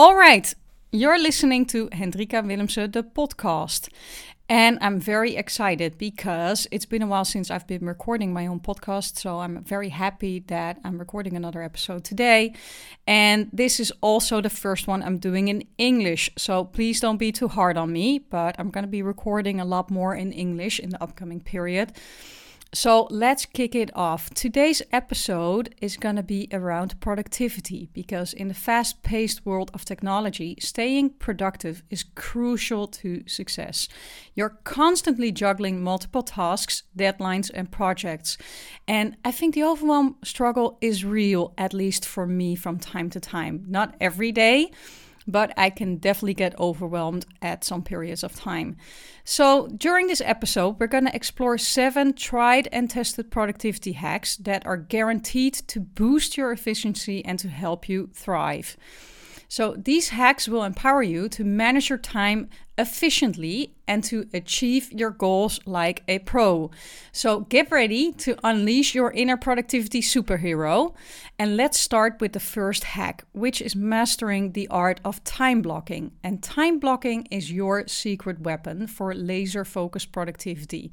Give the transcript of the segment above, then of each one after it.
All right, you're listening to Hendrika Willemse, the podcast. And I'm very excited because it's been a while since I've been recording my own podcast. So I'm very happy that I'm recording another episode today. And this is also the first one I'm doing in English. So please don't be too hard on me, but I'm going to be recording a lot more in English in the upcoming period. So let's kick it off. Today's episode is going to be around productivity because, in the fast paced world of technology, staying productive is crucial to success. You're constantly juggling multiple tasks, deadlines, and projects. And I think the overwhelm struggle is real, at least for me from time to time. Not every day but I can definitely get overwhelmed at some periods of time. So, during this episode, we're going to explore seven tried and tested productivity hacks that are guaranteed to boost your efficiency and to help you thrive. So, these hacks will empower you to manage your time efficiently and to achieve your goals like a pro. So, get ready to unleash your inner productivity superhero. And let's start with the first hack, which is mastering the art of time blocking. And time blocking is your secret weapon for laser focused productivity.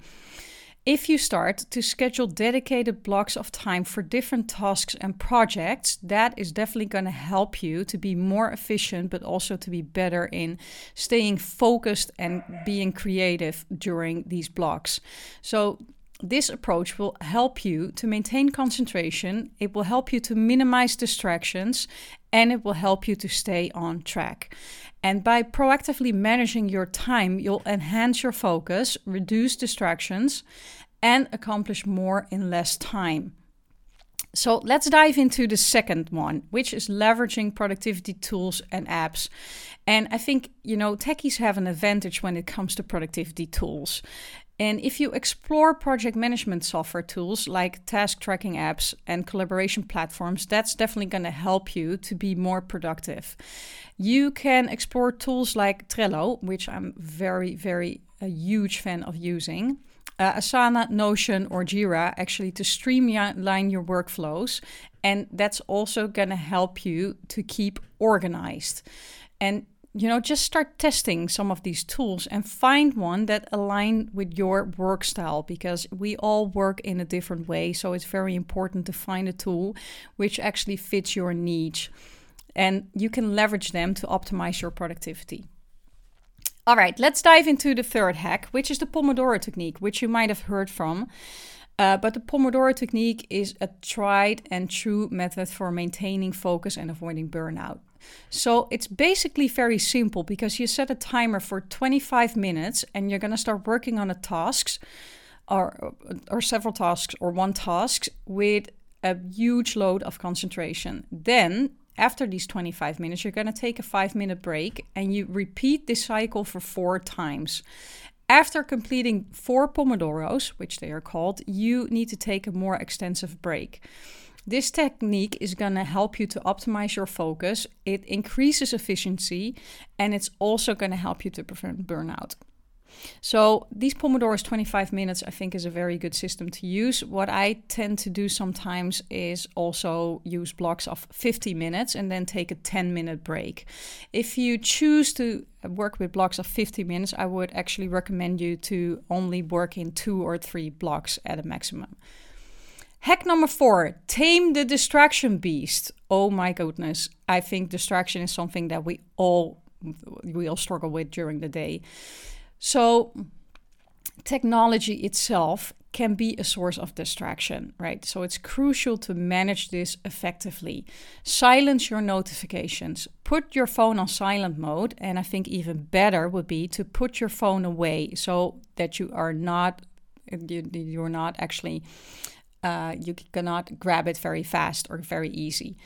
If you start to schedule dedicated blocks of time for different tasks and projects, that is definitely going to help you to be more efficient, but also to be better in staying focused and being creative during these blocks. So, this approach will help you to maintain concentration, it will help you to minimize distractions, and it will help you to stay on track. And by proactively managing your time, you'll enhance your focus, reduce distractions, and accomplish more in less time. So let's dive into the second one, which is leveraging productivity tools and apps. And I think, you know, techies have an advantage when it comes to productivity tools. And if you explore project management software tools like task tracking apps and collaboration platforms, that's definitely going to help you to be more productive. You can explore tools like Trello, which I'm very, very a huge fan of using. Uh, Asana, Notion, or Jira actually to streamline your workflows. And that's also going to help you to keep organized. And you know, just start testing some of these tools and find one that align with your work style because we all work in a different way. So it's very important to find a tool which actually fits your niche and you can leverage them to optimize your productivity. All right, let's dive into the third hack, which is the Pomodoro technique, which you might have heard from. Uh, but the Pomodoro technique is a tried and true method for maintaining focus and avoiding burnout. So it's basically very simple because you set a timer for 25 minutes and you're going to start working on a tasks or, or several tasks or one task with a huge load of concentration. Then after these 25 minutes, you're going to take a five minute break and you repeat this cycle for four times. After completing four Pomodoros, which they are called, you need to take a more extensive break. This technique is going to help you to optimize your focus, it increases efficiency, and it's also going to help you to prevent burnout. So these Pomodoros 25 minutes I think is a very good system to use. What I tend to do sometimes is also use blocks of 50 minutes and then take a 10 minute break. If you choose to work with blocks of 50 minutes, I would actually recommend you to only work in two or three blocks at a maximum. Hack number four tame the distraction beast. Oh my goodness. I think distraction is something that we all we all struggle with during the day. So technology itself can be a source of distraction, right? So it's crucial to manage this effectively. Silence your notifications. Put your phone on silent mode, and I think even better would be to put your phone away so that you are not you, you're not actually uh, you cannot grab it very fast or very easy.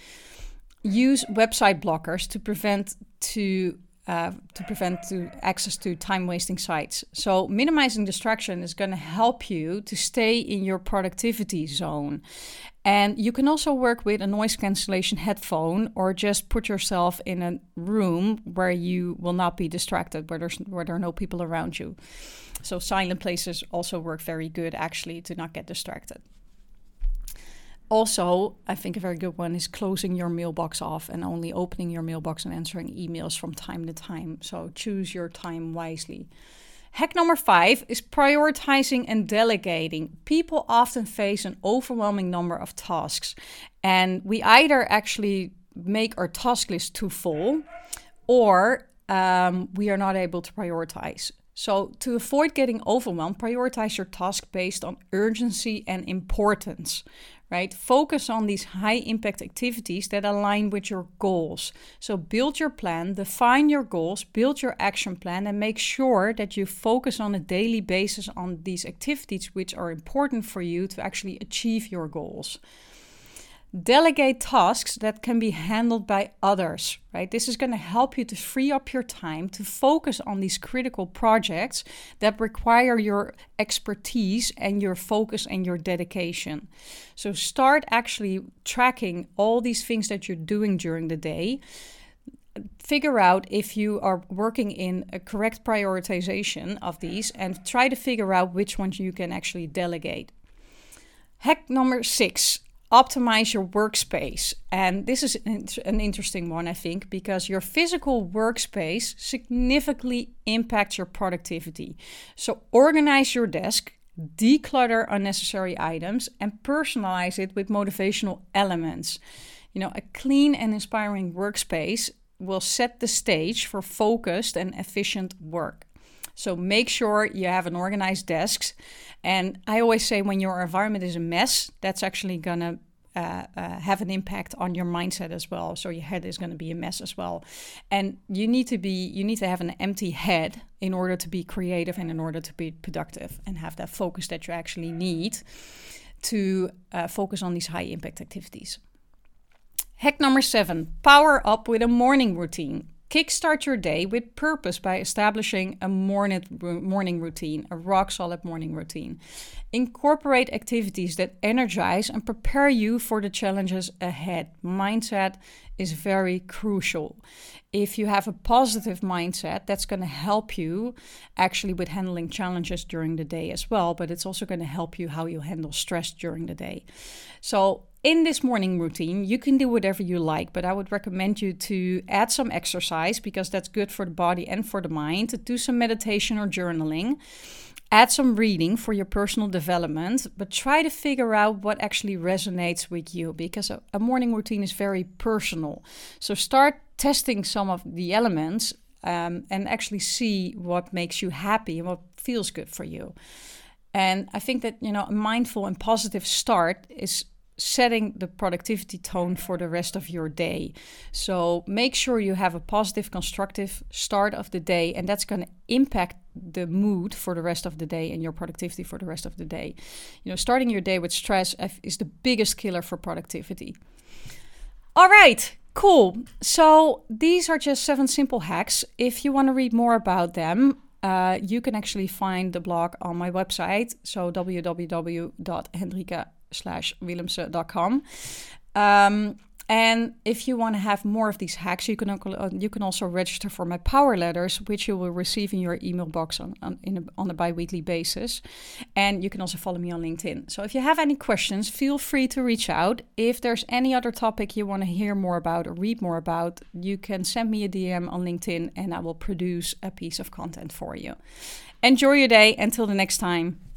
Use website blockers to prevent to uh, to prevent to access to time wasting sites. So minimizing distraction is going to help you to stay in your productivity zone. And you can also work with a noise cancellation headphone or just put yourself in a room where you will not be distracted, where there's where there are no people around you. So silent places also work very good actually to not get distracted. Also, I think a very good one is closing your mailbox off and only opening your mailbox and answering emails from time to time. So choose your time wisely. Hack number five is prioritizing and delegating. People often face an overwhelming number of tasks, and we either actually make our task list too full or um, we are not able to prioritize. So, to avoid getting overwhelmed, prioritize your task based on urgency and importance, right? Focus on these high impact activities that align with your goals. So, build your plan, define your goals, build your action plan, and make sure that you focus on a daily basis on these activities which are important for you to actually achieve your goals. Delegate tasks that can be handled by others, right? This is going to help you to free up your time to focus on these critical projects that require your expertise and your focus and your dedication. So start actually tracking all these things that you're doing during the day. Figure out if you are working in a correct prioritization of these and try to figure out which ones you can actually delegate. Hack number six optimize your workspace. And this is an interesting one, I think, because your physical workspace significantly impacts your productivity. So organize your desk, declutter unnecessary items, and personalize it with motivational elements. You know, a clean and inspiring workspace will set the stage for focused and efficient work. So make sure you have an organized desk. And I always say when your environment is a mess, that's actually going to uh, uh, have an impact on your mindset as well. So your head is going to be a mess as well, and you need to be you need to have an empty head in order to be creative and in order to be productive and have that focus that you actually need to uh, focus on these high impact activities. Hack number seven: power up with a morning routine. Kickstart your day with purpose by establishing a morning, morning routine, a rock solid morning routine. Incorporate activities that energize and prepare you for the challenges ahead. Mindset is very crucial. If you have a positive mindset, that's going to help you actually with handling challenges during the day as well, but it's also going to help you how you handle stress during the day. So, in this morning routine, you can do whatever you like, but I would recommend you to add some exercise because that's good for the body and for the mind, to do some meditation or journaling. Add some reading for your personal development, but try to figure out what actually resonates with you because a, a morning routine is very personal. So start testing some of the elements um, and actually see what makes you happy and what feels good for you. And I think that, you know, a mindful and positive start is setting the productivity tone for the rest of your day. So make sure you have a positive, constructive start of the day, and that's going to impact the mood for the rest of the day and your productivity for the rest of the day. You know, starting your day with stress is the biggest killer for productivity. All right. Cool. So these are just seven simple hacks. If you want to read more about them, uh, you can actually find the blog on my website. So www.hendrika.com slash willemse.com. Um, and if you want to have more of these hacks, you can uh, you can also register for my power letters, which you will receive in your email box on on, a, on a biweekly basis. And you can also follow me on LinkedIn. So if you have any questions, feel free to reach out. If there's any other topic you want to hear more about or read more about, you can send me a DM on LinkedIn, and I will produce a piece of content for you. Enjoy your day. Until the next time.